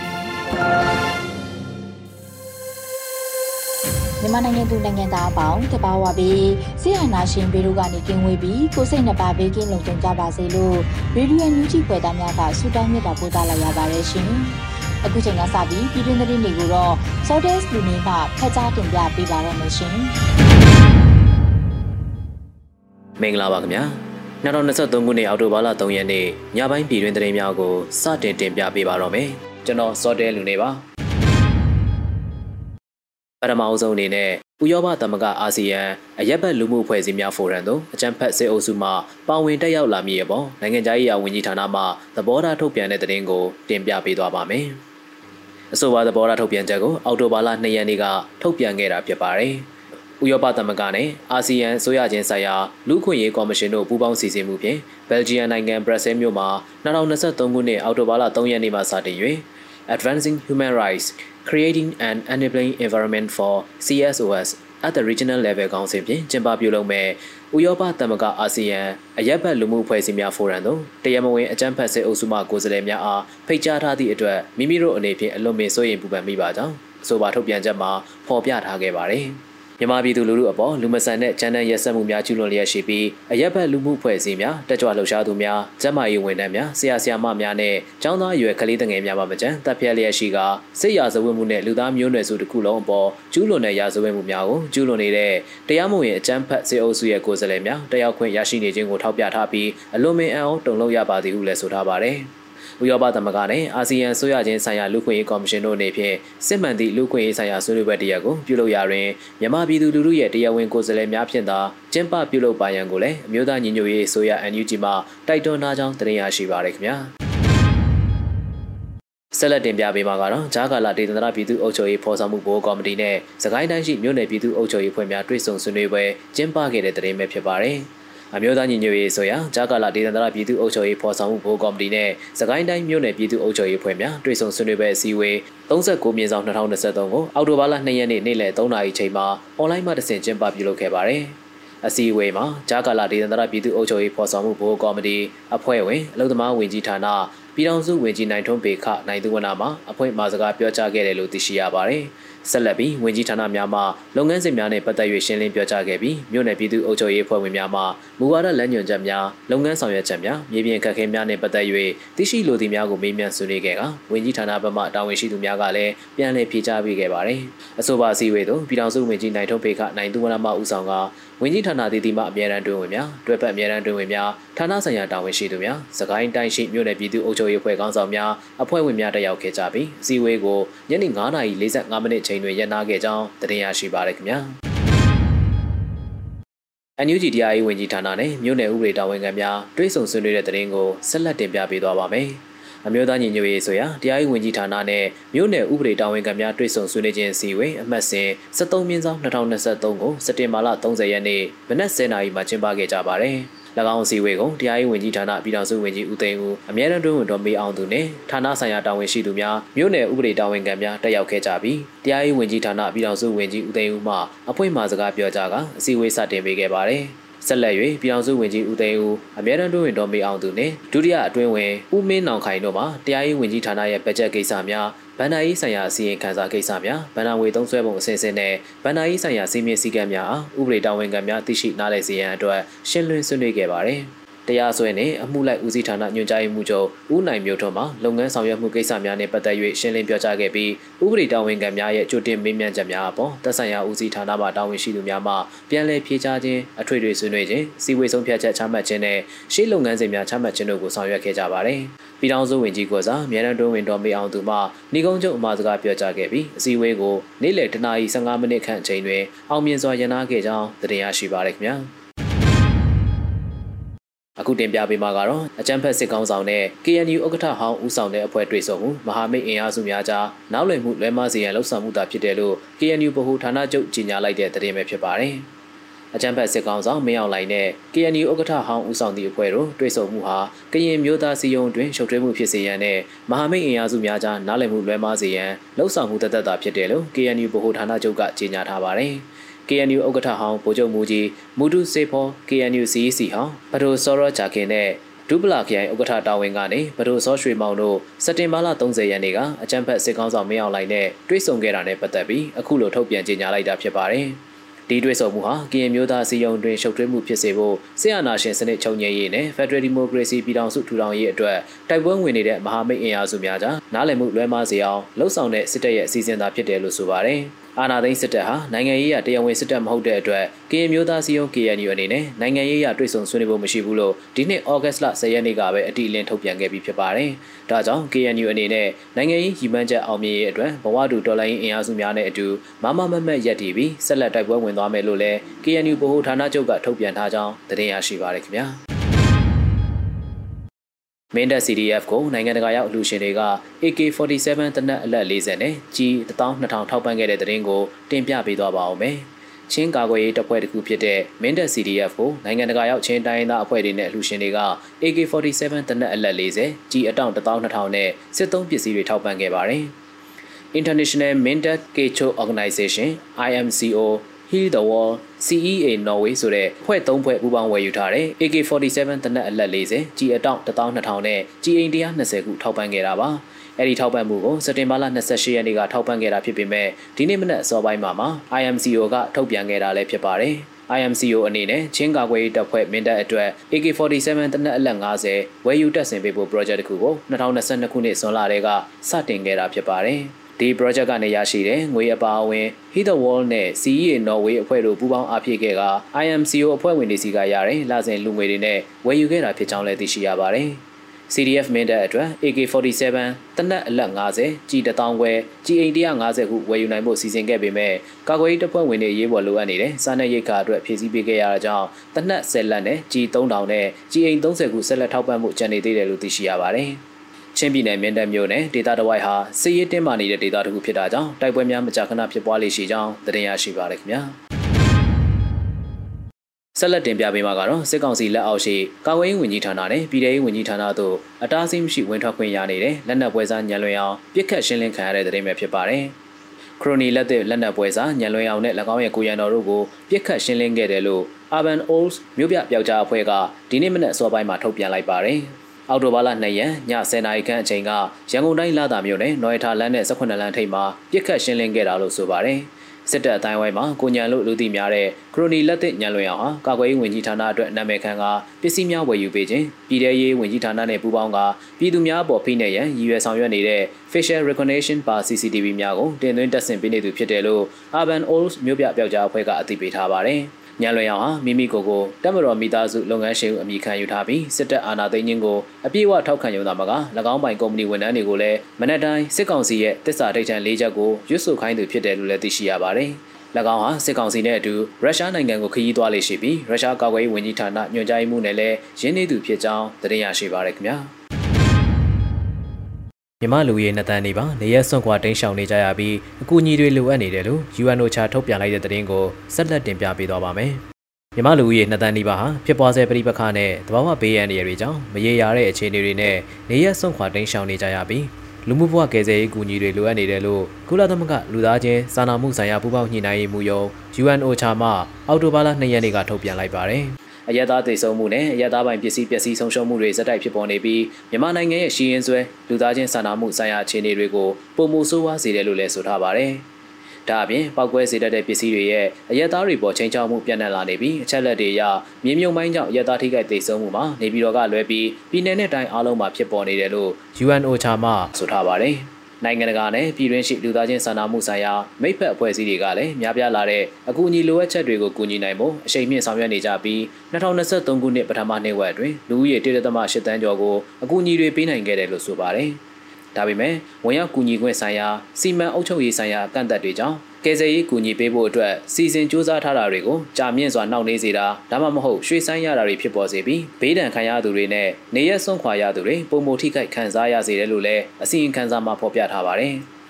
ပြီ။ မြန်မာနိုင်ငံသူနိုင်ငံသားအပေါင်းတဘာဝပြီးဆရာနာရှင်ဘေတို့ကနေကင်းဝေးပြီးကိုစိတ်နှပါဘေးကင်းလုံခြုံကြပါစေလို့ရေဒီယိုညူဂျီဖွယ်သားများကဆုတောင်းမြတ်တာပို့သလာရပါတယ်ရှင်။အခုချိန်ကစပြီးပြည်တွင်းသတင်းတွေကိုတော့ Sordes လူနေမှဖတ်ကြားတင်ပြပေးပါရမရှင်မင်္ဂလာပါခင်ဗျာ2023ခုနှစ်အောက်တိုဘာလ3ရက်နေ့ညပိုင်းပြည်တွင်းသတင်းများကိုစတင်တင်ပြပေးပါတော့မယ် ကျွန်တော်စောတဲလူနေပါပထမအဆုံးအနေနဲ့ဥရောပသမဂ္ဂအာဆီယံအရက်ဘတ်လူမှုအဖွဲ့အစည်းများဖိုရမ်သို့အကြံဖက်စစ်အုပ်စုမှပါဝင်တက်ရောက်လာမည်အပေါ်နိုင်ငံခြားရေးဝန်ကြီးဌာနမှသဘောထားထုတ်ပြန်တဲ့သတင်းကိုတင်ပြပေးသွားပါမယ်။အဆိုပါသဘောထားထုတ်ပြန်ချက်ကိုအောက်တိုဘာလ2ရက်နေ့ကထုတ်ပြန်ခဲ့တာဖြစ်ပါတယ်။ ဥရောပသမဂ္ဂနဲ့အာဆီယံဆိုရချင်းဆိုင်ရာလူ့ခွင့်ရေးကော်မရှင်တို့ပူးပေါင်းစီစဉ်မှုဖြင့်ဘယ်လ်ဂျီယံနိုင်ငံဘရက်ဆဲမြို့မှာ2023ခုနှစ်အောက်တိုဘာလ3ရက်နေ့မှစတင်၍ Advancing Human Rights Creating an Enabling Environment for CSOS at the regional level ခေါင်းစဉ်ဖြင့်ကျင်းပပြုလုပ်မဲ့ဥရောပသမဂ္ဂအာဆီယံအရက်ဘတ်လူမှုအဖွဲ့အစည်းများဖိုရမ်သို့တရားမဝင်အကြမ်းဖက်စစ်အုပ်စုမှကိုယ်စားလှယ်များအားဖိတ်ကြားထားသည့်အတွက်မိမိတို့အနေဖြင့်အလွန်ပင်စိုးရိမ်ပူပန်မိပါကြောင်းအဆိုပါထုတ်ပြန်ချက်မှာဖော်ပြထားခဲ့ပါတယ်။ မြန်မာပြည်သူလူထုအပေါ်လူမဆန်တဲ့ကြမ်းတမ်းရက်စက်မှုများကျူးလွန်လျက်ရှိပြီးအရက်ဘက်လူမှုဖွဲ့စည်းများတက်ကြွလှုပ်ရှားသူများကျန်းမာရေးဝန်ထမ်းများဆရာဆရာမများနဲ့ကျောင်းသားရွယ်ကလေးငယ်များပါမကြမ်းတပ်ဖြတ်လျက်ရှိကစစ်ရာဇဝတ်မှုနဲ့လူသားမျိုးနွယ်စုတစ်ခုလုံးအပေါ်ကျူးလွန်တဲ့ရာဇဝတ်မှုများကိုကျူးလွန်နေတဲ့တရားမဝင်အကြမ်းဖက်စစ်အုပ်စုရဲ့ကိုယ်စားလှယ်များတက်ရောက်ခွင့်ရရှိနေခြင်းကိုထောက်ပြထားပြီးအလွန်မင်းအံ့ဩတုန်လှုပ်ရပါသည်ဟုလည်းဆိုထားပါတယ်။ ဥရောပသမဂ္ဂနဲ့အာဆီယံဆိုရချင်းဆိုင်ရာလူခွင့်ရေးကော်မရှင်တို့အနေဖြင့်စစ်မှန်သည့်လူခွင့်ရေးဆိုင်ရာဆွေးနွေးပွဲတရက်ကိုပြုလုပ်ရာတွင်မြန်မာပြည်သူလူထုရဲ့တရားဝင်ကိုယ်စားလှယ်များဖြင့်သာကျင်းပပြုလုပ်ပါရန်ကိုလည်းအမျိုးသားညီညွတ်ရေးဆိုရ NUG မှတိုက်တွန်းထားကြောင်းတင်ရရှိပါရခင်ဗျာဆက်လက်တင်ပြပေးမှာကတော့ဂျာကာလာဒေသနာပြည်သူ့အုပ်ချုပ်ရေးဖော်ဆောင်မှုဘိုးကော်မတီနဲ့စကိုင်းတိုင်းရှိမြို့နယ်ပြည်သူ့အုပ်ချုပ်ရေးဖွဲ့များတွဲဆုံဆွေးနွေးပွဲကျင်းပခဲ့တဲ့တဲ့ရင်ပဲဖြစ်ပါတယ်။ အမျိုးသားညီညွတ်ရေးဆိုရာဂျာကာလာဒေသနာပြည်သူ့အုပ်ချုပ်ရေးဖော်ဆောင်မှုဘိုးကော်မတီနဲ့စကိုင်းတိုင်းမြို့နယ်ပြည်သူ့အုပ်ချုပ်ရေးဖွဲ့များတွေ့ဆုံဆွေးနွေးပွဲအစည်းအဝေး39မြင်းဆောင်2023ကိုအောက်တိုဘာလ2ရက်နေ့နေ့လယ်3နာရီချိန်မှာအွန်လိုင်းမှာတဆင့်ကျင်းပပြုလုပ်ခဲ့ပါတယ်။အစည်းအဝေးမှာဂျာကာလာဒေသနာပြည်သူ့အုပ်ချုပ်ရေးဖော်ဆောင်မှုဘိုးကော်မတီအဖွဲ့ဝင်အလုံသမားဝင်ကြီးဌာနပြည်ထောင်စုဝင်ကြီးနိုင်ထွန်းပေခနိုင်သူဝနာမှအဖွဲ့မှစကားပြောကြားခဲ့တယ်လို့သိရှိရပါတယ်။ ဆက်လက်ပြီးဝင်ကြီးဌာနများမှလုပ်ငန်းစဉ်များနဲ့ပတ်သက်၍ရှင်းလင်းပြောကြားခဲ့ပြီးမြို့နယ်ပြည်သူ့အုပ်ချုပ်ရေးအဖွဲ့ဝင်များမှမူဝါဒလမ်းညွှန်ချက်များလုပ်ငန်းဆောင်ရွက်ချက်များမြေပြင်ခက်ခဲများနဲ့ပတ်သက်၍သိရှိလိုသည့်များကိုမေးမြန်းဆွေးနွေးခဲ့ကဝင်ကြီးဌာနဘက်မှတာဝန်ရှိသူများကလည်းပြန်လည်ဖြေကြားပေးခဲ့ပါတယ်။အဆိုပါအစည်းအဝေးသို့ပြည်ထောင်စုဝင်ကြီးနိုင်ထုံးဖေခနိုင်သူဝရမဦးဆောင်ကဝင်ကြီးဌာနတည်တည်မှအမြဲတမ်းတွင်ဝင်များတွဲဖက်အမြဲတမ်းတွင်ဝင်များဌာနဆိုင်ရာတာဝန်ရှိသူများစကိုင်းတိုင်းရှိမြို့နယ်ပြည်သူ့အုပ်ချုပ်ရေးအဖွဲ့ခေါင်းဆောင်များအဖွဲ့ဝင်များတက်ရောက်ခဲ့ကြပြီးအစည်းအဝေးကိုညနေ9:45မိနစ်ချိန်တွင်ရပ်နားခဲ့ကြောင်းတင်ရရှိပါရခင်ဗျာအန်ယူဂျီတရားရေးဝန်ကြီးဌာနနဲ့မြို့နယ်ဥပဒေတာဝန်ခံများတွဲဆုံဆွေးနွေးတဲ့တဲ့ရင်ကိုဆက်လက်တင်ပြပေးသွားပါမယ်။အမျိုးသားညီညွတ်ရေးဆိုရာတရားရေးဝန်ကြီးဌာနနဲ့မြို့နယ်ဥပဒေတာဝန်ခံများတွေ့ဆုံဆွေးနွေးခြင်းစီဝေးအမှတ်စဉ်73မြင်းဆောင်2023ကိုစက်တင်ဘာလ30ရက်နေ့မနက်10:00နာရီမှာကျင်းပခဲ့ကြပါတယ်။၎ င်းစီဝေကိုတရားရေးဝန်ကြီးဌာနပြည်ထောင်စုဝန်ကြီးဦးသိန်းဦးအမြဲတမ်းတွင်းဝင်တော်မေးအောင်သူနဲ့ဌာနဆိုင်ရာတာဝန်ရှိသူများမြို့နယ်ဥပဒေတာဝန်ခံများတက်ရောက်ခဲ့ကြပြီးတရားရေးဝန်ကြီးဌာနပြည်ထောင်စုဝန်ကြီးဦးသိန်းဦးမှအဖွဲ့မှစကားပြောကြားကအစည်းအဝေးစတင်ပေးခဲ့ပါတယ်။ ဆက်လက်၍ပြည်အောင်စုဝင်ကြီးဦးသိန်းဦးအမြဲတမ်းတွင်းဝင်တော်မေအောင်သူနှင့်ဒုတိယအတွင်းဝင်ဦးမင်းနောင်ခိုင်တို့မှတရားရေးဝန်ကြီးဌာနရဲ့ဘတ်ဂျက်ကိစ္စများဗန္ဒာရေးဆိုင်ရာအစည်းအဝေးခန်းစားကိစ္စများဗန္ဒာငွေသုံးစွဲပုံအစီအစဉ်နဲ့ဗန္ဒာရေးဆိုင်ရာစီမင်းစည်းကမ်းများအားဥပဒေတာဝန်ခံများသိရှိနားလည်စေရန်အတွက်ရှင်းလင်းဆွေးနွေးခဲ့ပါတယ်။ တတရားစွဲနဲ့အမှုလိုက်ဦးစီးဌာနညွှန်ကြားရေးမှူးချုပ်ဦးနိုင်မျိုးထွန်းမှလုပ်ငန်းဆောင်ရွက်မှုကိစ္စများနဲ့ပတ်သက်၍ရှင်းလင်းပြောကြားခဲ့ပြီးဥပဒေတာဝန်ခံများရဲ့ကြိုတင်မေးမြန်းချက်များအပေါ်သက်ဆိုင်ရာဦးစီးဌာနမှတာဝန်ရှိသူများမှပြန်လည်ဖြေကြားခြင်းအထွေထွေဆွေးနွေးခြင်းစီဝေဆုံးဖြတ်ချက်ချမှတ်ခြင်းနဲ့ရှေ့လုပ်ငန်းစဉ်များချမှတ်ခြင်းတို့ကိုဆောင်ရွက်ခဲ့ကြပါတယ်။ပြည်ထောင်စုဝန်ကြီးကိုစားမြန်ရန်တွင်းဝင်တော်မေအောင်သူမှဏီကုန်းချုပ်အမှာစကားပြောကြားခဲ့ပြီးအစည်းအဝေးကိုနေ့လယ်တနာရီ15မိနစ်ခန့်အချိန်တွင်အောင်မြင်စွာရန်နာခဲ့ကြောင်းသတင်းရရှိပါရခင်ဗျာ အခုတင်ပြပေးမှာကတော့အကြံဖက်စစ်ကောင်းဆောင်နဲ့ KNU ဥက္ကဋ္ဌဟောင်းဦးဆောင်တဲ့အဖွဲ့တွေ့ဆုံမှုမဟာမိတ်အင်အားစုများကြားနောက်လွယ်မှုလွဲမစေရန်လှုံ့ဆော်မှုတာဖြစ်တယ်လို့ KNU ဗဟိုဌာနချုပ်ကြေညာလိုက်တဲ့သတင်းပဲဖြစ်ပါတယ်။အကြံဖက်စစ်ကောင်ဆောင်မင်းအောင်လှိုင်နဲ့ KNU ဥက္ကဋ္ဌဟောင်းဦးဆောင်သည့်အဖွဲ့တို့တွေ့ဆုံမှုဟာကရင်မျိုးသားစီယုံတွင်ရှုပ်ထွေးမှုဖြစ်စေရန်နဲ့မဟာမိတ်အင်အားစုများကြားနားလည်မှုလွဲမှားစေရန်လှုံ့ဆော်မှုတသက်တာဖြစ်တယ်လို့ KNU ဗဟိုဌာနချုပ်ကကြေညာထားပါတယ်။ KNU ဥက္ကဋ္ဌဟောင်းဗိုလ်ချုပ်မူကြီးမူဒုစေဖော KNU CEC ဟောင်းပဒိုစောရဂျာခင်နဲ့ဒုပလာခရိုင်ဥက္ကဋ္ဌတာဝန်ကနေဘဒိုစောရွှေမောင်တို့စက်တင်ဘာလ30ရက်နေ့ကအကြံဖက်စစ်ကောင်းဆောင်မင်းအောင်လှိုင်နဲ့တွေ့ဆုံခဲ့တာနဲ့ပတ်သက်ပြီးအခုလိုထုတ်ပြန်ကြေညာလိုက်တာဖြစ်ပါတယ်။ဒီတွေ့ဆုံမှုဟာကရင်မျိုးသားစီယုံတွင်ရှုပ်ထွေးမှုဖြစ်စေဖို့ဆရာနာရှင်စနစ်ချုပ်ငြိမ်းရေးနဲ့ Federal Democracy ပြည်ထောင်စုထူထောင်ရေးအတွက်တိုက်ပွဲဝင်နေတဲ့မဟာမိတ်အင်အားစုများကြားနားလည်မှုလွဲမှားစေအောင်လှုံ့ဆော်တဲ့စစ်တပ်ရဲ့အစီအစဉ်သာဖြစ်တယ်လို့ဆိုပါတယ်။ အာဏာသိမ်းစစ်တပ်ဟာနိုင်ငံရေးရတရားဝင်စစ်တပ်မဟုတ်တဲ့အတွက်ကရင်မျိုးသားစီယုံ KNU အနေနဲ့နိုင်ငံရေးရတွေ့ဆုံဆွေးနွေးဖို့မရှိဘူးလို့ဒီနှစ်ဩဂတ်စ်လ10ရက်နေ့ကပဲအတိအလင်းထုတ်ပြန်ခဲ့ပြီးဖြစ်ပါတယ်။ဒါကြောင့် KNU အနေနဲ့နိုင်ငံရေးရည်မှန်းချက်အောင်မြင်ရေးအတွက်ဘဝတူတော်လိုင်းအင်အားစုများနဲ့အတူမမမမတ်ရက်တည်ပြီးဆက်လက်တိုက်ပွဲဝင်သွားမယ်လို့လည်း KNU ဗဟိုဌာနချုပ်ကထုတ်ပြန်ထားကြောင်းသတင်းရရှိပါရခင်ဗျာ။ မင်းတပ် CDF ကိုနိုင်ငံတကာရောက်အလှူရှင်တွေက AK47 တနက်အလက်40နဲ့ကြီး12000ထောက်ပံ့ခဲ့တဲ့သတင်းကိုတင်ပြပေးသွားပါအောင်မယ်။ချင်းကာကွယ်ရေးတပ်ဖွဲ့တစ်ခုဖြစ်တဲ့မင်းတပ် CDF ကိုနိုင်ငံတကာရောက်ချင်းတိုင်းသားအဖွဲ့တွေနဲ့အလှူရှင်တွေက AK47 တနက်အလက်40ကြီးအတောင့်12000နဲ့စစ်သုံးပစ္စည်းတွေထောက်ပံ့ခဲ့ပါတယ်။ International Mindat Kecho Organization IMCO Heal the Wall CEA Norway ဆိုတဲ့ဖွဲ့၃ဖွဲ့ပူးပေါင်းဝယ်ယူထားတဲ့ AK47 တနက်အလက်40ကြီးအတောင့်12000နဲ့ကြီးအိမ်120ခုထောက်ပံ့ခဲ့တာပါအဲ့ဒီထောက်ပံ့မှုကိုစက်တင်ဘာလ28ရက်နေ့ကထောက်ပံ့ခဲ့တာဖြစ်ပေမဲ့ဒီနေ့မနက်အစောပိုင်းမှာမှာ IMCO ကထုတ်ပြန်ခဲ့တာလည်းဖြစ်ပါတယ် IMCO အနေနဲ့ချင်းကာကွယ်ရေးတပ်ဖွဲ့မင်းတပ်အတွက် AK47 တနက်အလက်50ဝယ်ယူတပ်ဆင်ပေးဖို့ project တစ်ခုကို2022ခုနှစ်ဇွန်လတည်းကစတင်ခဲ့တာဖြစ်ပါတယ်။ ဒီ project ကနေရရှိတဲ့ငွေအပါအဝင် Hit the Wall နဲ့ CEA Norway အဖွဲ့တို့ပူးပေါင်းအားဖြည့်ခဲ့က IMCO အဖွဲ့ဝင်တွေစီကရတဲ့လစဉ်လူငွေတွေနဲ့ဝယ်ယူခဲ့တာဖြစ်ကြောင်းလည်းသိရှိရပါတယ်။ CDF မင်းတပ်အတွက် AK47 တနက်အလက်50ကြီး1000ခွဲကြီးအိမ်150ခုဝယ်ယူနိုင်ဖို့စီစဉ်ခဲ့ပေမဲ့ကာကွယ်ရေးတပ်ဖွဲ့ဝင်တွေရေးပေါ်လိုအပ်နေတဲ့စားနပ်ရိက္ခာအတွက်ဖြည့်ဆည်းပေးခဲ့ရတာကြောင့်တနက်10လက်နဲ့ကြီး3000နဲ့ကြီးအိမ်30ခုဆက်လက်ထောက်ပံ့မှုကြံနေသေးတယ်လို့သိရှိရပါတယ်။ ချင်းပြည်နယ်မြင်းတပ်မြို့နယ်ဒေသတဝိုက်ဟာစစ်ရေးတင်းမာနေတဲ့ဒေသတစ်ခုဖြစ်တာကြောင့်တိုက်ပွဲများမကြာခဏဖြစ်ပွားလေရှိကြောင်းသတင်းရရှိပါရခင်ဗျာဆက်လက်တင်ပြပေးမှာကတော့စစ်ကောင်စီလက်အောက်ရှိကာကွယ်ရေးဝန်ကြီးဌာနနဲ့ပြည်ထောင်ရေးဝန်ကြီးဌာနတို့အတားအဆီးမရှိဝင်ထွက်ခွင့်ရနေတဲ့လက်နက်ပွဲစားညံလွင်အောင်ပြစ်ခတ်ရှင်းလင်းခံရတဲ့သတင်းပဲဖြစ်ပါတယ်ခရိုနီလက်တဲ့လက်နက်ပွဲစားညံလွင်အောင်နဲ့၎င်းရဲ့ကိုရန်တော်တို့ကိုပြစ်ခတ်ရှင်းလင်းခဲ့တယ်လို့ Urban Olds မြို့ပြပျောက်ကြားအဖွဲ့ကဒီနေ့မနက်အစောပိုင်းမှာထုတ်ပြန်လိုက်ပါတယ်။ အောက်တိုဘာလ2ရက်ည10နာရီခန့်အချိန်ကရန်ကုန်တိုင်းလာတာမြို့နယ်နော်ရထာလမ်းနဲ့18လမ်းထိပ်မှာပြစ်ခတ်ရှင်းလင်းခဲ့တာလို့ဆိုပါတယ်။စစ်တပ်အတိုင်းဝိုင်းမှာကိုညံလို့လူသိများတဲ့ခရိုနီလက်သစ်ညံလွင်အောင်ဟာကာကွယ်ရေးဝန်ကြီးဌာနအတွက်နာမည်ခံကပစ္စည်းများဝယ်ယူပေးခြင်းပြည်ထရေးဝန်ကြီးဌာနနဲ့ပူးပေါင်းကပြည်သူများပေါ်ဖိနှိပ်ရန်ရည်ရွယ်ဆောင်ရွက်နေတဲ့ facial recognition ပါ CCTV များကိုတင်သွင်းတက်ဆင်ပေးနေသူဖြစ်တယ်လို့ Urban Olds မြို့ပြပျောက်ကြားအဖွဲ့ကအသိပေးထားပါတယ်။ ညံလွင်အောင်ဟာမိမိကိုယ်ကိုတက်မတော်မိသားစုလုပ်ငန်းရှင်အမိခံယူထားပြီးစစ်တပ်အာဏာသိမ်းခြင်းကိုအပြည့်အဝထောက်ခံရုံသာမက၎င်းပိုင်ကုမ္ပဏီဝန်ထမ်းတွေကိုလည်းမနက်တိုင်းစစ်ကောင်စီရဲ့တစ္ဆာဒိတ်ထန်လေးချက်ကိုရွတ်ဆိုခိုင်းသူဖြစ်တယ်လို့လည်းသိရှိရပါတယ်။၎င်းဟာစစ်ကောင်စီနဲ့အတူရုရှားနိုင်ငံကိုခရီးသွားလေရှိပြီးရုရှားကာကွယ်ရေးဝန်ကြီးဌာနညွှန်ကြားရေးမှူးနဲ့လည်းရင်းနှီးသူဖြစ်ကြောင်းသတင်းရရှိပါရခင်ဗျာ။ မြမလူရေးနှစ်တန်းနေပါနေရက်စွန့်ခွာတင်းရှောင်နေကြရပြီးအကူအညီတွေလိုအပ်နေတယ်လို့ UNO ချထုတ်ပြန်လိုက်တဲ့သတင်းကိုဆက်လက်တင်ပြပေးသွားပါမယ်။မြမလူရေးနှစ်တန်းနေပါဟာဖြစ်ပွားဆဲပြည်ပခါနဲ့တဘာဝဘေးရန်တွေကြောင့်မရေရာတဲ့အခြေအနေတွေနဲ့နေရက်စွန့်ခွာတင်းရှောင်နေကြရပြီးလူမှုဘဝကယ်ဆယ်ရေးကူညီတွေလိုအပ်နေတယ်လို့ကုလသမဂ္ဂလူသားချင်းစာနာမှုဆိုင်ရာပူးပေါင်းညှိနှိုင်းရေးမှူးရုံး UNO ချမှအောက်တိုဘာလ2ရက်နေ့ကထုတ်ပြန်လိုက်ပါတယ်။ အရက်သားသိဆုံးမှုနဲ့အရက်သားပိုင်ပစ္စည်းပျက်စီးဆုံးရှုံးမှုတွေဇက်တိုက်ဖြစ်ပေါ်နေပြီးမြန်မာနိုင်ငံရဲ့ရှီရင်ဆွဲလူသားချင်းစာနာမှုဆိုင်ရာအခြေအနေတွေကိုပုံမှုဆိုးဝါးစေတယ်လို့လည်းဆိုထားပါတယ်။ဒါအပြင်ပောက်ကွဲစေတတ်တဲ့ပစ္စည်းတွေရဲ့အရက်သားတွေပေါ်ချိန်ချောက်မှုပြန့်နှံ့လာနေပြီးအချက်လက်တွေအရမြင်းမြုံမိုင်းကြောင့်အရက်သားထိခိုက်ဒေဆုံးမှုမှာနေပြည်တော်ကလွဲပြီးပြည်내နဲ့တိုင်းအားလုံးမှာဖြစ်ပေါ်နေတယ်လို့ UNOCHA မှဆိုထားပါတယ်။ နိုင်ငံတကာနဲ့ပြည်တွင်းရှိလူသားချင်းစာနာမှုဆိုင်ရာမိဖက်အဖွဲ့အစည်းတွေကလည်းများပြားလာတဲ့အကူအညီလိုအပ်ချက်တွေကိုကူညီနိုင်ဖို့အရှိန်မြင့်ဆောင်ရွက်နေကြပြီး2023ခုနှစ်ပထမနှစ်ဝက်အတွင်းလူဦးရေ1.8တန်းကျော်ကိုအကူအညီတွေပေးနိုင်ခဲ့တယ်လို့ဆိုပါတယ်။ဒါပေမဲ့ဝန်ရောက်ကူညီခွင့်ဆိုင်ရာစီမံအုပ်ချုပ်ရေးဆိုင်ရာကန့်သက်တွေကြောင့် ကယ်ဆယ်ရေးကူညီပေးဖို့အတွက်စီစဉ်စ조사ထားတာတွေကိုကြာမြင့်စွာနှောင့်နှေးစေတာဒါမှမဟုတ်ရွှေ့ဆိုင်းရတာတွေဖြစ်ပေါ်စေပြီးဘေးဒဏ်ခံရသူတွေနဲ့နေရက်ဆွန့်ခွာရသူတွေပုံမထိခိုက်ခံစားရစေတယ်လို့လည်းအစီရင်ခံစာမှာဖော်ပြထားပါတယ်။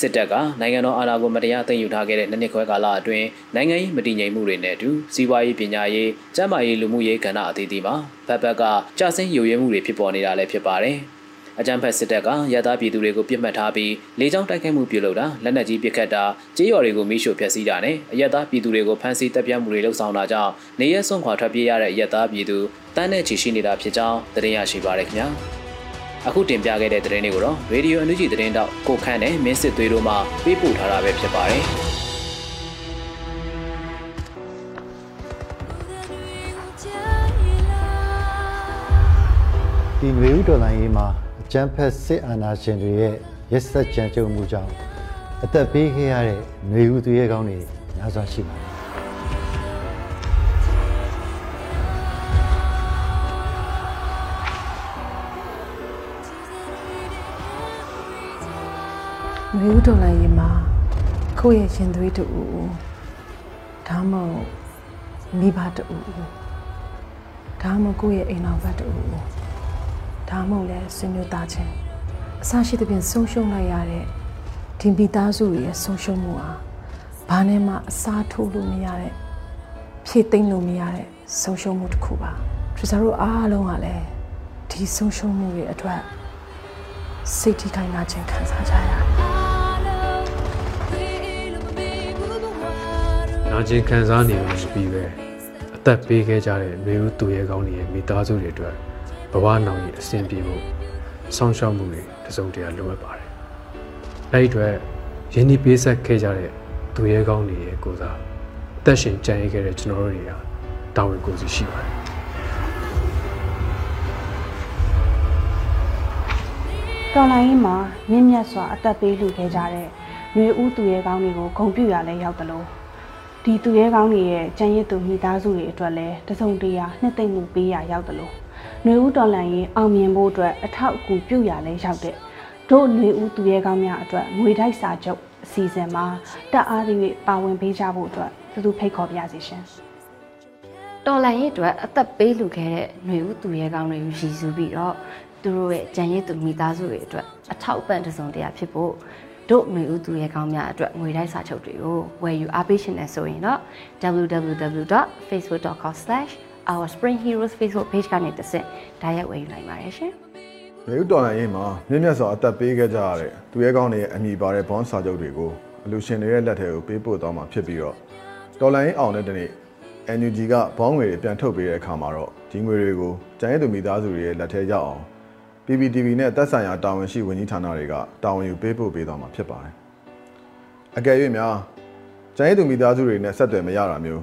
စစ်တပ်ကနိုင်ငံတော်အာဏာကိုမတရားသိမ်းယူထားခဲ့တဲ့နှစ်နှစ်ခွဲကာလအတွင်းနိုင်ငံရေးမတည်ငြိမ်မှုတွေနဲ့အတူစီးပွားရေးပညာရေးကျန်းမာရေးလူမှုရေးကဏ္ဍအသီးသီးမှာဘက်ဘက်ကကြာဆင်းယိုရဲမှုတွေဖြစ်ပေါ်နေတာလည်းဖြစ်ပါတယ်။ အကြမ်းဖက်စစ်တပ်ကရသားပြည်သူတွေကိုပြစ်မှတ်ထားပြီးလေကြောင်းတိုက်ခိုက်မှုပြုလုပ်တာလက်နက်ကြီးပစ်ခတ်တာကြေးရွာတွေကိုမိရှို့ဖျက်ဆီးတာနဲ့အရသားပြည်သူတွေကိုဖမ်းဆီးတပ်ပြမှုတွေလှုပ်ဆောင်တာကြောင့်နေရဲစွန့်ခွာထွက်ပြေးရတဲ့အရသားပြည်သူတန်းနဲ့ချီရှိနေတာဖြစ်ကြောင်းသတင်းရရှိပါရခင်ဗျာအခုတင်ပြခဲ့တဲ့သတင်းတွေကိုတော့ရေဒီယိုအန်ယူဂျီသတင်းတောက်ကိုခန့်နဲ့မင်းစစ်သွေးတို့မှပေးပို့ထားတာပဲဖြစ်ပါတယ်ဒီຫນွေဥဒေါ်လာရေးမှာ ကျန်းဖက်စစ်အာဏာရှင်တွေရဲ့ရက်စက်ကြမ်းကြုတ်မှုကြောင့်အသက်ပေးခဲ့ရတဲ့ຫນွေဥသူရဲကောင်းတွေများစွာရှိပါတယ်။မျိုးဒေါ်လာရေးမှာကိုယ့်ရဲ့ရှင်သွေးတူဒါမှမဟုတ်မိဘတူဒါမှမဟုတ်ကိုယ့်ရဲ့အိမ်တော်ဘက်တူ ဒါမှမဟုတ်လည်းဆွေမျိုးသားချင်းအစရှိသဖြင့်ဆုံးရှုံးလိုက်ရတဲ့ဒီမိသားစုတွေရဲ့ဆုံးရှုံးမှုဟာဘာနဲ့မှအစားထိုးလို့မရတဲ့ဖြည့်သိမ့်လို့မရတဲ့ဆုံးရှုံးမှုတစ်ခုပါထရီဆာတို့အားလုံးကလည်းဒီဆုံးရှုံးမှုတွေအတွက်စိတ်ထိခိုက်နာခြင်းခံစားကြရတယ်နာကျင်ခံစားနေလို့ပြီးပဲအသက်ပေးခဲ့ကြတဲ့မျိုးသူရဲကောင်းတွေရဲ့မိသားစုတွေအတွက် ဘဝနောင်ရဲ့အဆင်ပြေဖို့ဆောင်းရှောက်မှုတွေတစုံတရာလိုအပ်ပါတယ်။အဲဒီအတွက်ရင်းနှီးပေးဆက်ခဲ့ကြတဲ့သူရဲကောင်းတွေရဲ့ကိုစားအသက်ရှင်ကြံ့ရခဲ့တဲ့ကျွန်တော်တို့တွေကတာဝန်ကိုယ်စီရှိပါတယ်။တော်လိုင်းမှာမြင့်မြတ်စွာအသက်ပေးလူခဲ့ကြတဲ့ຫນွေဦးသူရဲကောင်းတွေကိုဂုံပြူရလဲရောက်တယ်လို့ဒီသူရဲကောင်းတွေရဲ့ကြံရစ်သူမိသားစုတွေအတွက်လည်းတစုံတရာနှစ်သိမ့်မှုပေးရရောက်တယ်လို့ နှွေဦးတော်လှန်ရေးအောင်မြင်ဖို့အတွက်အထောက်အကူပြုရလဲရောက်တဲ့တို့နှွေဦးသူရဲကောင်းများအတွက်ငွေတိုက်စာချုပ်အစီအစဉ်မှာတက်အားသည့်၍ပါဝင်ပေးကြဖို့အတွက်သူတို့ဖိတ်ခေါ်ပြရစီရှင်တော်လှန်ရေးအတွက်အသက်ပေးလူခဲ့တဲ့နှွေဦးသူရဲကောင်းတွေကိုရည်စူးပြီးတော့သူတို့ရဲ့ကြံရည်သူမိသားစုတွေအတွက်အထောက်အပံ့တစုံတရာဖြစ်ဖို့တို့ငွေဦးသူရဲကောင်းများအတွက်ငွေတိုက်စာချုပ်တွေကိုဝယ်ယူအားပေးရှင်နေဆိုရင်တော့ www.facebook.com/ our spring heroes facebook page ကနေတစ်ဆင့်ဓာတ်ရိုက်ဝယ်ယူနိုင်ပါတယ်ရှင်။မြေဥတော်လိုင်းရေးမှာမြင့်မြတ်စွာအသက်ပေးခဲ့ကြရတဲ့သူရဲကောင်းတွေရဲ့အမိပါတဲ့ဘွန်စာချုပ်တွေကိုအလူရှင်တွေရဲ့လက်ထဲကိုပေးပို့သွားမှာဖြစ်ပြီးတော့တော်လိုင်းအောင်တဲ့တနေ့ NUG ကဘောင်းငွေတွေပြန်ထုတ်ပေးတဲ့အခါမှာတော့ဒီငွေတွေကိုကျန်ရည်သူမိသားစုတွေရဲ့လက်ထဲရောက်အောင် PPTV နဲ့သက်ဆိုင်ရာတာဝန်ရှိဝန်ကြီးဌာနတွေကတာဝန်ယူပေးပို့ပေးသွားမှာဖြစ်ပါတယ်။အကယ်၍များကျန်ရည်သူမိသားစုတွေနဲ့ဆက်သွယ်မရတာမျိုး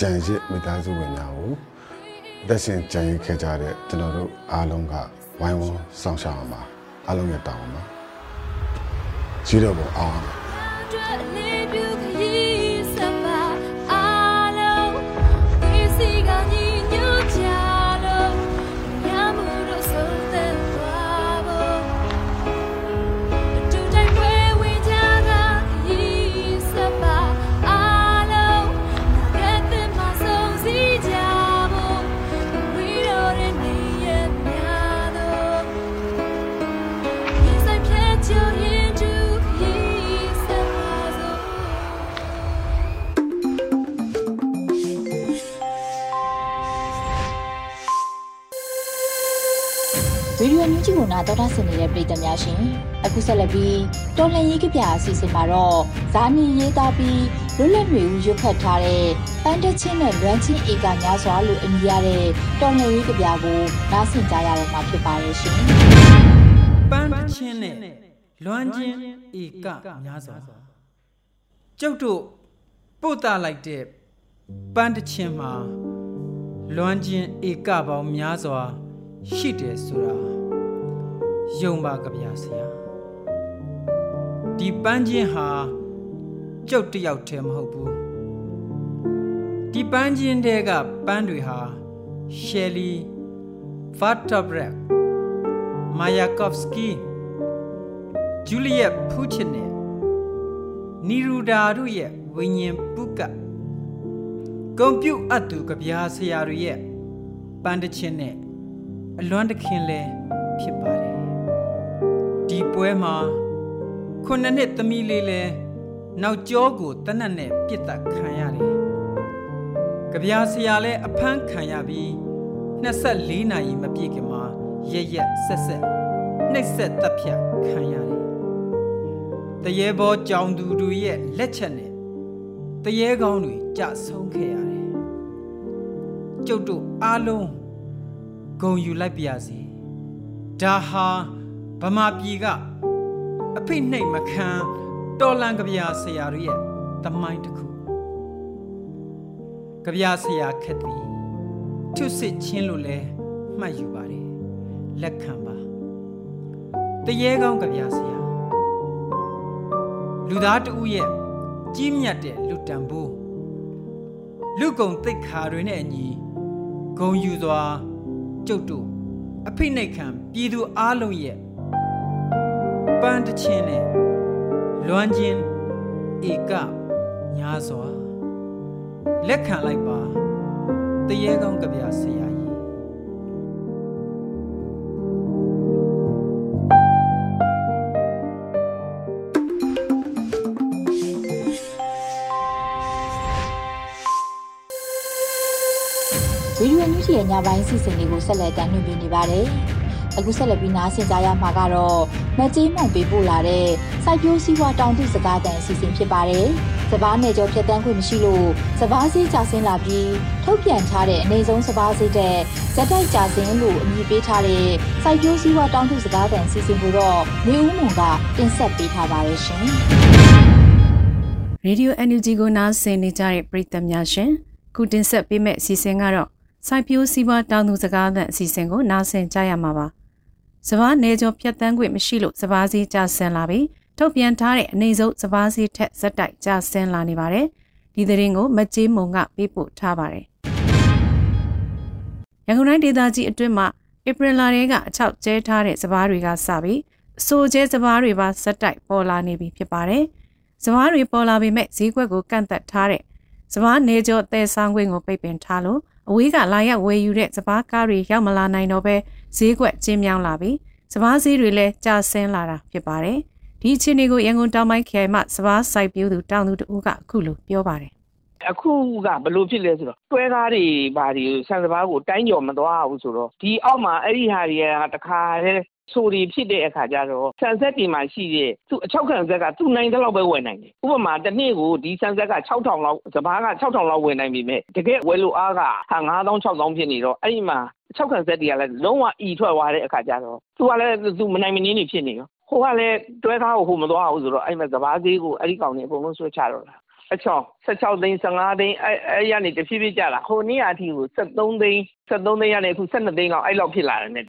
ကြံရစ်မိသားစုဝင်များကိုသက်ရှင်ကြံရစ်ခဲ့ကြတဲ့ကျွန်တော်တို့အားလုံးကဝိုင်းဝန်းဆောင်ရှောက်အောင်ပါအားလုံးရဲ့တောင်းပါကြီးတော့ပေါ်အောင်ကို နာတော်တာဆင်နေတဲ့ပြည်သူများရှင်အခုဆက်လက်ပြီးတော်လှန်ရေးကြပြအစီအစဉ်မှာတော့ဇာနီရေးသားပြီးလွတ်လပ်တွေဦးရွတ်ဖတ်ထားတဲ့ပန်းတချင်းနဲ့လွမ်းချင်းဧကများစွာလို့အမည်ရတဲ့တော်လှန်ရေးကြပြကိုနားဆင်ကြရတော့မှာဖြစ်ပါရဲ့ရှင်ပန်းတချင်းနဲ့လွမ်းချင်းဧကများစွာကျုပ်တို့ပို့တာလိုက်တဲ့ပန်းတချင်းမှာလွမ်းချင်းဧကပေါင်းများစွာရှိတယ်ဆိုတာ ယုံပါကြပါဆရာဒီပန်းချင်းဟာကျုပ်တယောက်တည်းမဟုတ်ဘူးဒီပန်းချင်းတဲကပန်းတွေဟာရှယ်လီဗတ်တာဘရက်မာယာကော့ဖ်စကီဂျူလီယက်ဖူချင်နဲ့နီရူဒါတို့ရဲ့ဝိညာဉ်ပုကကွန်ပျူအပ်သူကြပြားဆရာတွေရဲ့ပန်းတချင်းနဲ့အလွမ်းတခင်လဲဖြစ်ပါတယ်ဒီ ပွဲမှာခုနှစ်နှစ်သမီးလေးလဲနောက်ကျောကိုတနတ်နဲ့ပြစ်တက်ခံရတယ်ကြပြားဆရာလဲအဖမ်းခံရပြီး24နာရီမပြည့်ခင်မှာရရက်ဆက်ဆက်နှိပ်ဆက်တပ်ဖြတ်ခံရတယ်တရေဘောကြောင်သူတို့ရဲ့လက်ချက်နဲ့တရေကောင်းတွေကြဆုံးခဲ့ရတယ်ကျုပ်တို့အားလုံးဂုံယူလိုက်ပါစေဒါဟာ ဗမာပြည်ကအဖိနှိတ်မခံတော်လန်ကြပြာဆရာတို့ရဲ့တမိုင်းတစ်ခုကြပြာဆရာခက်သည်ထုစစ်ချင်းလို့လဲမှတ်ယူပါတယ်လက်ခံပါတရေကောင်းကြပြာဆရာလူသားတဦးရဲ့ကြီးမြတ်တဲ့လူတန်ဖိုးလူကုံတိတ်ခါတွေနဲ့အညီဂုံယူစွာကျုပ်တို့အဖိနှိတ်ခံပြည်သူအားလုံးရဲ့ ပန်းတချင်းနဲ့လွမ်းချင်းဧကညာစွာလက်ခံလိုက်ပါတရေကောင်းကြပြဆရာကြီးဗီဒီယိုညူးချီရဲ့ညပိုင်းစီစဉ်လေးကိုဆက်လက်တင်ပြနေပါတယ်။ အခုဆက်လက်ပြီးနားဆင်ကြရမှာကတော့မကြေးမောင်ပေးပို့လာတဲ့စိုက်ပျိုးစည်းဝါတောင်သူစကားတန်အစီအစဉ်ဖြစ်ပါတယ်။စပားနယ်ကျော်ဖြတ်တန်းခွင့်မရှိလို့စပားစည်းကျဆင်းလာပြီးထုတ်ပြန်ထားတဲ့အနေဆုံးစပားစည်းတဲ့ဇက်တိုက်ကျဆင်းလို့အမည်ပေးထားတဲ့စိုက်ပျိုးစည်းဝါတောင်သူစကားတန်အစီအစဉ်ကိုတော့မျိုးဦးမွန်ကတင်ဆက်ပေးထားပါတယ်ရှင်။ရေဒီယို NUG ကိုနားဆင်နေကြတဲ့ပရိသတ်များရှင်ခုတင်ဆက်ပေးမယ့်အစီအစဉ်ကတော့စိုက်ပျိုးစီးပွားတောင်သူစကားသံအစီအစဉ်ကိုနားဆင်ကြရမှာပါ။ စပားနေကျော်ဖြတ်တန်းခွင့်မရှိလို့စပားစည်းကျဆင်းလာပြီးထုတ်ပြန်ထားတဲ့အနေဆုံးစပားစည်းထက်ဇက်တိုက်ကျဆင်းလာနေပါတယ်။ဒီသတင်းကိုမကြေးမုံကပေးပို့ထားပါတယ်။ရန်ကုန်တိုင်းဒေသကြီးအတွင်းမှာဧပြီလထဲကအချောက်ကျဲထားတဲ့စပားတွေကစပြီးအဆိုကျဲစပားတွေပါဇက်တိုက်ပေါ်လာနေပြီဖြစ်ပါတယ်။စပားတွေပေါ်လာပေမဲ့ဈေးကွက်ကိုကန့်သက်ထားတဲ့စပားနေကျော်တဲဆောင်ခွင့်ကိုပိတ်ပင်ထားလို့အဝေးကလာရောက်ဝယ်ယူတဲ့စပားကားတွေရောက်မလာနိုင်တော့ပဲ ဈေးကွက်ကျင်းမြောင်းလာပြီးစပားဈေးတွေလည်းကျဆင်းလာတာဖြစ်ပါတယ်။ဒီအခြေအနေကိုရန်ကုန်တောင်ပိုင်းခရိုင်မှစပားစိုက်ပျိုးသူတောင်သူတို့ကအခုလိုပြောပါတယ်အခုကဘလို့ဖြစ်လဲဆိုတော့တွဲကားတွေဘာတွေဆန်စပါးကိုတိုင်းကျော်မသွားဘူးဆိုတော့ဒီအောက်မှာအဲ့ဒီဟာတွေကတခါတည်းဆိုတွေဖြစ်တဲ့အခါကျတော့ဆန်ဆက်တွေမှာရှိတဲ့သူအချောက်ခံဆက်ကသူ့နိုင်တဲ့လောက်ပဲဝယ်နိုင်တယ်ဥပမာတစ်နေ့ကိုဒီဆန်ဆက်က6000လောက်စပားက6000လောက်ဝယ်နိုင်ပြီမဲ့တကယ်ဝယ်လို့အားကဟာ9000 6000ဖြစ်နေတော့အဲ့ဒီမှာ 6ခံဆက်တွေကလည်းလုံးဝအီထွက်သွားတဲ့အခါကျတော့သူကလည်းသူမနိုင်မနှင်းနေဖြစ်နေရောဟိုကလည်းတွဲကားကိုဟိုမသွားဘူးဆိုတော့အဲ့မှာစပားဈေးကိုအဲ့ဒီကောင်တွေအကုန်လုံးဆွဲချတော့တာအချောင်း16သိန်း15သိန်းအဲအဲရနေတဖြည်းဖြည်းကျလာဟိုနေ့အထိကို73သိန်း73သိန်းရနေအခု12သိန်းလောက်အဲ့လောက်ဖြစ်လာတယ်နဲ့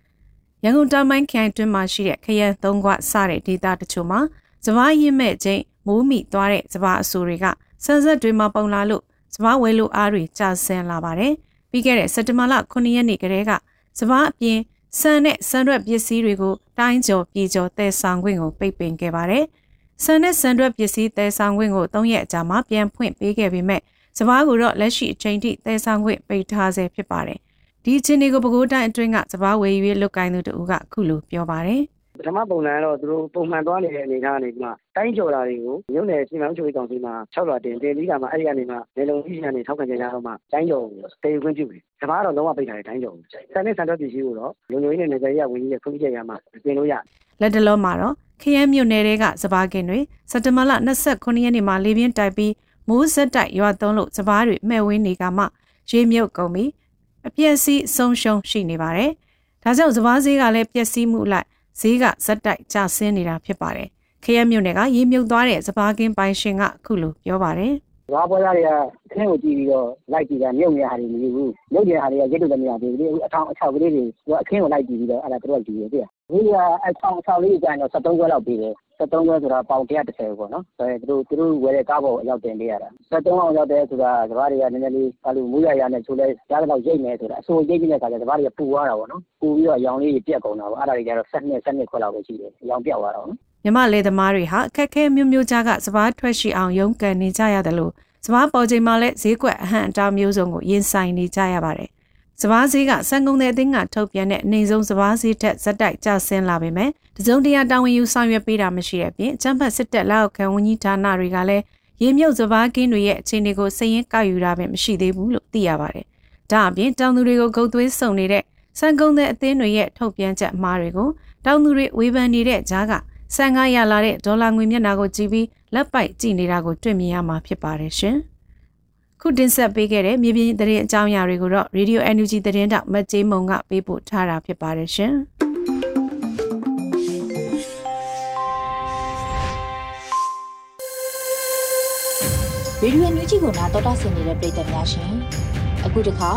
ရန်ကုန်တောင်ပိုင်းခရိုင်တွင်းမှာရှိတဲ့ခရမ်းသုံးခွစတဲ့ဒေသတချို့မှာစပားရင်းမဲ့ချင်းမိုးမိသွားတဲ့စပားအဆူတွေကဆန်းဆက်တွေမှာပုံလာလို့စပားဝဲလို့အားတွေကျဆင်းလာပါတယ်။ ပြီးခဲ့တဲ့စက်တဘာလ9ရက်နေ့ကတည်းကစပားအပြင်ဆန်နဲ့ဆန်ရွက်ပစ္စည်းတွေကိုတိုင်းကျော်ပြည်ကျော်တည်ဆောင်ခွင့်ကိုပိတ်ပင်ခဲ့ပါတယ်။ဆန်နဲ့ဆန်ရွက်ပစ္စည်းတည်ဆောင်ခွင့်ကို၃ရက်အကြာမှာပြန်ဖွင့်ပေးခဲ့ပေမဲ့စပားကိုတော့လက်ရှိအချိန်ထိတည်ဆောင်ခွင့်ပိတ်ထားဆဲဖြစ်ပါတယ်။ဒီအခြေအနေကိုပဲခူးတိုင်းအတွင်းကစပားဝယ်ရွေးလုတ်ကိုင်းသူတို့ကအခုလိုပြောပါတယ် ပထမပုံစံကတော့ သူတို့ပုံမှန်သွားနေတဲ့ အနေအထားကနေဒီမှာတိုင်းကျော်တာတွေကို မြို့နယ်စီမံချုပ်ရေးကောင်စီမှာ၆လွှာတင် တင်ပြီးတာမှ အဲ့ဒီကနေမှနေလုံကြီးကနေ ထောက်ခံကြရတော့မှ တိုင်းကျော်ကိုတည်ခွင့်ပြုပြီ။ဒါမှတော့ လုံးဝပိတ်ထားတယ် တိုင်းကျော်ကို။ဆန်နဲ့ ဆန်တော့ပစ္စည်းကိုတော့လူမျိုးရေးနဲ့ နယ်စပ်ရေးဝန်ကြီးရဲ့ ခွင့်ပြုချက်ရမှပြင်လို့ရ။လက်တလုံးမှာတော့ ခရမ်းမြို့နယ်တွေကစပားကင်တွေ စက်တဘာလ29ရက်နေ့မှာ လေပြင်းတိုက်ပြီး မိုးဆက်တိုက်ရွာသွန်းလို့ စပားတွေမှဲ့ဝင်းနေကမှ ရေမြုပ်ကုန်ပြီး အပြည့်စီးဆုံးရှုံးရှိနေပါတယ်။ဒါကြောင့် စပားဈေးကလည်း ပျက်စီးမှုလိုက် ဈေးကဇက်တိုက်ကျဆင်းနေတာဖြစ်ပါတယ်။ခရဲမြို့နယ်ကရေမြုပ်သွားတဲ့စပားကင်းပိုင်ရှင်ကအခုလိုပြောပါတယ်။ဘာပေါ်ရတွေကခင်းကိုကြည့်ပြီးတော့လိုက်ကြည့်တာမြုပ်နေတဲ့ဟာတွေမယူဘူး။မြုပ်နေတဲ့ဟာတွေကရစ်လို့မရသေးဘူး။အထောင်အချောက်ကလေးတွေသူကအခင်းကိုလိုက်ကြည့်ပြီးတော့အဲ့ဒါသူတို့ကယူရပြ။ဒီကအချောင်အချောက်လေးကျရင်တော့73ကျွဲလောက်ပြီးတယ် 73ကျွဲဆိုတာပေါင်130ပေါ့နော်။အဲသူတို့သူတို့ဝယ်တဲ့ကားပေါ်အရောက်တင်ပေးရတာ။73အောင်ရောက်တဲ့ဆိုတာစဘာတွေကနည်းနည်းလေးဘာလို့မူရရနဲ့ဆိုလဲရတဲ့လောက်ရိတ်နေဆိုတာအစိုးရိတ်နေတဲ့ခါကျစဘာတွေကပူသွားတာပေါ့နော်။ပူပြီးတော့ရောင်လေးပြက်ကုန်တာပေါ့။အဲ့ဒါတွေကျတော့7နှစ်7နှစ်ခွက်လောက်ပဲရှိတယ်။ရောင်ပြက်သွားတာပေါ့နော်။မြမလေသမားတွေဟာအခက်ခဲမျိုးမျိုးကြားကစဘာထွက်ရှိအောင်ရုန်းကန်နေကြရတယ်လို့စဘာပေါ်ချိန်မှာလည်းဈေးကွက်အဟန့်အတားမျိုးစုံကိုရင်ဆိုင်နေကြရပါတယ် စပားဈေးကစံကုန်တဲ့အသင်းကထုတ်ပြန်တဲ့အနေဆုံးစပားဈေးထက်ဇက်တိုက်ကျဆင်းလာပေမဲ့တစုံတရာတာဝန်ယူဆောင်ရွက်ပေးတာမရှိတဲ့အပြင်အချမ်းဖတ်စစ်တပ်လက်အောက်ခံဝန်ကြီးဌာနတွေကလည်းရေမြုပ်စပားကင်းတွေရဲ့အခြေအနေကိုစည်ရင်းကောက်ယူတာပဲမရှိသေးဘူးလို့သိရပါတယ်။ဒါအပြင်တောင်သူတွေကိုဂုတ်သွေးစုံနေတဲ့စံကုန်တဲ့အသင်းတွေရဲ့ထုတ်ပြန်ချက်အမှားတွေကိုတောင်သူတွေဝေဖန်နေတဲ့ကြားကဆန်ကားရလာတဲ့ဒေါ်လာငွေမျက်နှာကိုကြည့်ပြီးလက်ပိုက်ကြည့်နေတာကိုတွေ့မြင်ရမှာဖြစ်ပါတယ်ရှင်။ ခုတင်ဆက်ပေးခဲ့တဲ့မြေပြင်သတင်းအကြောင်းအရာတွေကိုတော့ Radio NUG သတင်းတောက်မတ်ကျေးမုံကပေးပို့ထားတာဖြစ်ပါတယ်ရှင်။ရေဒီယိုညူဂျီကိုနာတော်တာဆင်နေတဲ့ပရိသတ်များရှင်အခုတခါ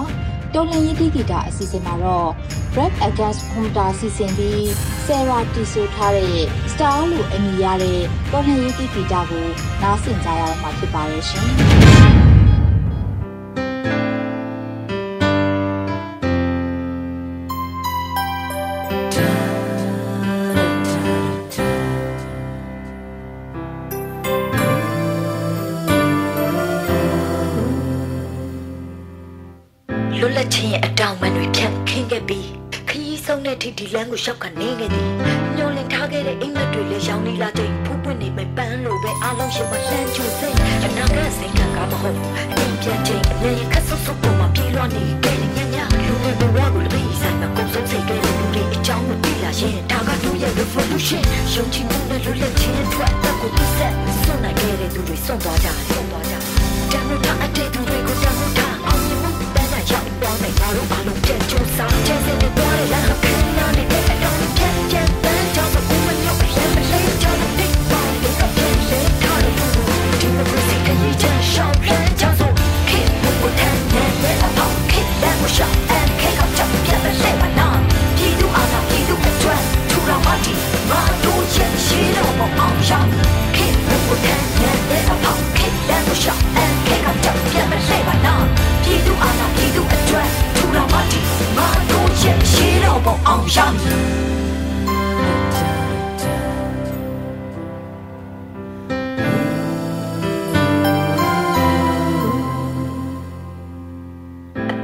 တော်လန်ရေးတီဂီတာအစီအစဉ်မှာတော့ Black Against Honda စီစဉ်ပြီး Sarah တီဆိုထားတဲ့ Star လို့အမည်ရတဲ့တော်လန်ရေးတီဂီတာကိုနားဆင်ကြရမှာဖြစ်ပါရဲ့ရှင် ထိဒီလမ်းကိုရှောက်ကနေခဲ့သည်ညှော်လင်ထားခဲ့တဲ့အိမ်မက်တွေလည်းရောင်းနေလာချိန်ဖူးပွင့်နေမဲ့ပန်းလိုပဲအားလုံးရှင်မလှမ်းချူစိတ်အနာကစိတ်ကကမဟုတ်အိမ်ပြန်ချိန်အမြင်ခက်ဆုပ်ဆုပ်ပေါ်မှာပြေးလွှားနေခဲ့တဲ့ညညလူတွေဘဝကိုလေးဆိုင်မှာကုန်ဆုံးစိတ်ကလေးလူတွေအကြောင်းကိုသိလာရင်ဒါကတို့ရဲ့ revolution ရှုံချမှုနဲ့လွတ်လပ်ခြင်းအတွက်တက်ကိုသိဆက်စွန့်နိုင်ခဲ့တဲ့သူတွေစွန့်သွားကြတယ်စွန့်သွားကြတယ်တမ်းလို့အတဲ့သူတွေကိုတ အောင်ရမည်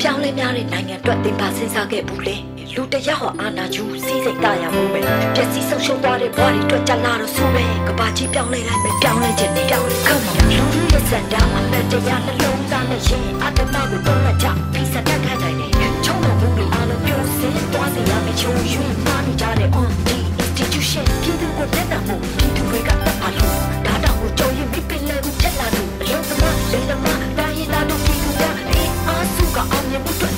ပြောင်းလဲများတဲ့နိုင်ငံအတွက်သင်ပါစဉ်းစားခဲ့ဘူးလေ လူတယောက်ဟာအာနာကျူစီးစိတ်တရမှုပဲပျက်စီးဆုံးရှုံးသွားတဲ့ဘဝတွေအတွက်ကြလာတော့ဆိုပဲကဘာကြီးပြောင်းလဲတိုင်းပဲပြောင်းလဲခြင်းနဲ့ပြောင်းလဲခေါင်းမှာလူလူရဲ့စံတာအမတ်တရားနှလုံးသားနဲ့ရှင်အတ္တမကိုတော့လက်ချပြီးစတတ်ခိုင်းနိုင်တယ်ချုံးတော်မူပြီးအားလုံးပြောစင်းသွားစေရမယ့်ချုံရွှင်မှားနေကြတဲ့ on the institution ပြည်သူကိုတက်တာမှုပြည်သူတွေကတတ်ပါလို့ဒါတောင်ကိုကြော်ရင်ပြပင်လဲကိုချက်လာလို့အလုံးသမားလေသမားတိုင်းရင်းသားတို့ပြည်သူကအေးအားစုကအောင်မြင်မှုအတွက်တို့စက်ခါယူရှိ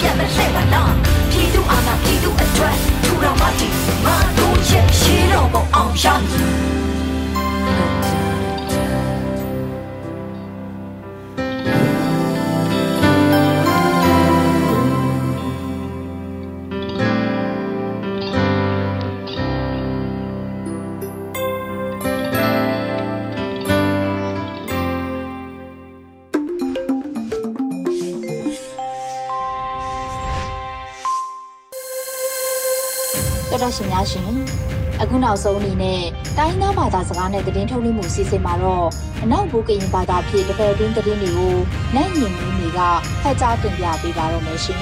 ပြန်မလှည့်ပါလားပြည်သူအာဏာပြည်သူအတွက်ထူထောင်ပါတီမာတို့ရဲ့ရှေးတော်ပေါ်အောင်ရမည် နောက်ဆုံးအနေနဲ့တိုင်းသားဘာသာစကားနဲ့သတင်းထုတ်လွှင့်မှုစီစဉ်မှာတော့အနောက်ဘူကရင်ဘာသာဖြင့်တပည့်တွင်းသတင်းတွေကိုနိုင်ရင်မင်းတွေကဖတ်ကြားတင်ပြပေးပါတော့မယ်ရှင်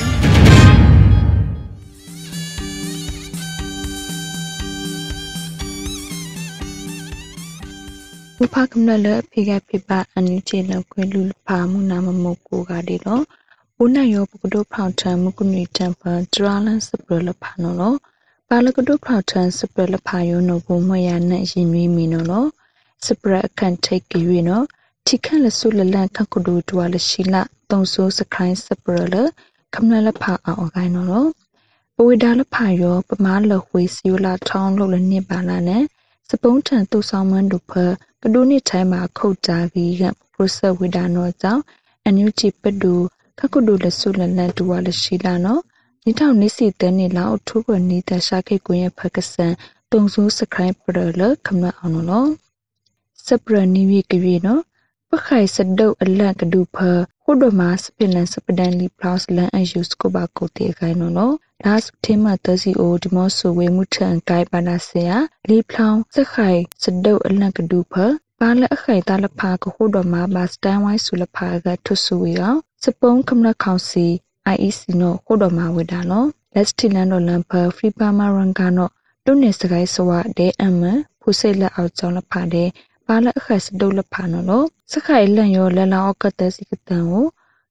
ဥပကမ္လလဖိကဖိပအန်ယူချေလောက်ခွေလူဖာမှုနာမမုတ်ကိုကဒီတော့ဦးနိုင်ရောပကဒိုဖောင်ထံမကုနီတမ်ပန်ဒရာလန်စပရလဖာနော်လော ပါလကဒိုဖောင်ထံစပရလဖာယောနော်ဘုံမရနဲ့ရင်မီမီနော်လောစပရအခန့်ထိတ်ကြွေနော်ထိခန့်လဆုလလန်ခကုဒိုတွာလရှိလာတုံဆိုးစခိုင်းစပရလကမ္လလဖာအောင်ကိုင်းနော်လောပဝေဒါလဖာယောပမာလဝေစီယလာထောင်းလို့လနစ်ပါလာနဲ့စပုံးထန်တူဆောင်မန်တို့ဖကဒိုနစ်ထိုင်းမှာခုတ်ကြပြီးကပရိုဆက်ဝေဒါနောကြောင့်အန်ယူချီပဒူခကုဒုလဆုလလန်တူဝါလရှိလာနော် နိထောင်နိစီတဲနေလောက်ထုဘနီတရှာခိကွင်ရဲ့ဖကဆန်တုံဆူစခရိုင်းပရလခမအောင်နော်စပရနီဝီကวีနော်ပခိုင်စဒုတ်အလန့်ကဒူဖခုဒမစပလန်စပဒန်လီပလောက်လန်အယူစကိုဘာကိုတေခိုင်နော်နော်ဒါစတေမတစီအိုဒီမောဆူဝေမှုထန်ကိုင်ပါနာဆေယလီဖလောင်စခိုင်စဒုတ်အလန့်ကဒူဖပါလအခိုင်တလဖာကခုဒမဘာစတန်ဝိုင်းဆူလဖာကထုဆူဝီအောင်စပုံးကမလခေါစီ IEC နော်ခုဒမဝေဒါနော်လက်စတီလန်နော်လမ်ဖာဖရီပါမာရန်ကနော်တုန်နေစကိုင်းဆွာဒဲအမဖူစိတ်လက်အောင်ကြောင်းလဖာတဲ့ပါလအခက်စဒုတ်လဖာနော်လို့စခိုင်လန့်ရောလလောင်းအကတစီကတန်ကို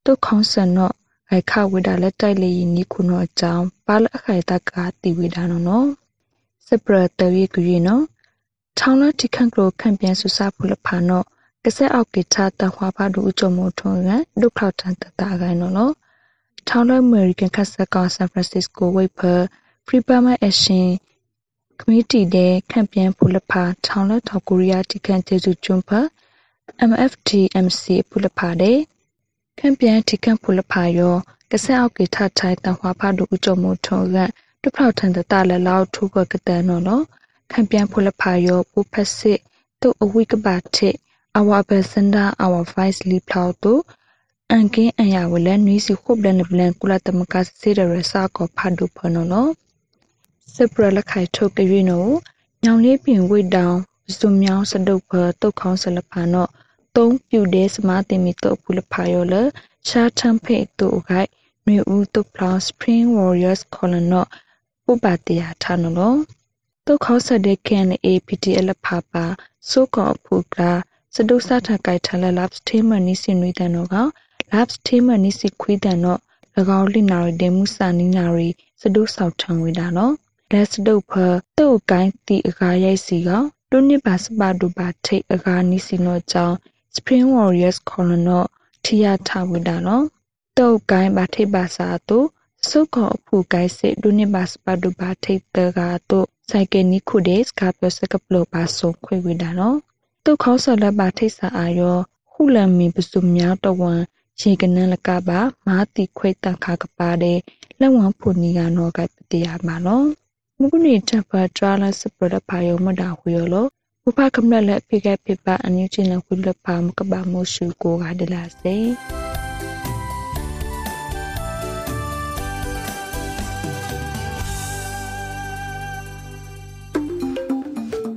တုတ်ခေါင်းဆန်နော်အိုက်ခဝေဒါလက်တိုက်လေနီခုနော်အကြောင်းပါလအခိုင်တကတီဝေဒါနော်နော်စပရတဝေကူရီနော်ထောင်းလတိခန့်ကလိုခန့်ပြန်ဆူစာဖူလဖာနော်ကစက်အောက်ကိချတဟွာပါဒူအကြုံမထုံးရဒုခောက်တန်တတာကိုင်းနော်နော် ထောင်းလအမေရိကန်ခက်ဆက်ကောင်ဆန်ဖရန်စစ္စကိုဝိတ်ဖာဖရီပါမအရှင်ကမတီတဲ့ခန့်ပြန်ဖူလဖာထောင်းလထောက်ကိုရီးယားတိခန့်ကျေစုကျွန်းဖာ MFTMC ဖူလဖာတဲ့ခန့်ပြန်တိခန့်ဖူလဖာယောကစက်အောက်ကိထထိုင်တဟွာပါဒူအကြုံမထုံးရဒုခောက်တန်တတာလလောက်ထုကကတဲ့နော်နော်ခံပြန်ဖုလဖာယောပူဖက်စစ်တုအဝိကပါတိအဝဘစန္ဒာအဝဗိုက်လီဖလောက်တု အန်ကင်းအယာဝလန်နွီစီခုဘလန်ဘလန်ကုလတမကစေရရစာကောဖာဒုဖနောနောစပရလခိုင်ထုတ်ကြွေနောညောင်လေးပြင်ဝိတောင်ဇုံမြောင်းစဒုတ်ဖတုတ်ခေါင်းဆလဖာနောသုံးပြူတဲ့စမာတင်မီတုတ်ဖုလဖာယောလရှာထမ်ဖေတုဂိုက်မြေဦးတုတ်ဖလောင်စပရင်ဝေါ်ရီယာစ်ကော်လနောဥပတယာထနောနောတုတ်ခေါဆက်တဲ့ KNA PTL ဖာပါဆိုကောဖူကလာစဒုစထကိုက်ထလလပ်စတေမနီစီနွေတန်တော့ကလပ်စတေမနီစီခွေးတန်တော့၎ င်းလိနာရီဒေမှုစာနီနာရီစဒုဆောက်ထံဝေတာနော်လက်စဒုဖတုတ်ကိုင်းတီအကားရိုက်စီကတွနိပါစပါဒူပါထိတ်အကားနီစီနောကြောင်း Spring Warriors Colonel ထီယာထဝေတာနော်တုတ်ကိုင်းပါထိတ်ပါစာတို့စုခေါအဖူကိုင်းစစ်ဒုနိပါစပါဒူပါထိတ်တကာတို့ဆိုင်ကယ်နီခုဒေးစကပစကပလိုပါဆုံခွေဝေတာနော်တုတ်ခေါဆလပါထိတ်စာအာယောခုလမီပစုမြောက်တဝန် ရေကနန်လကပါမာတိခွေတခါကပါတဲ့လက်ဝံဖုန်နီကနောကပတိယာမနော်မုကုနီတဖာထရာလစပရဖာယောမဒါဟူယောလောဥပကမ္လလက်ဖိကပိပအန်ယူချင်းလခုလပါမကဘာမိုရှုကိုကဒလာစေ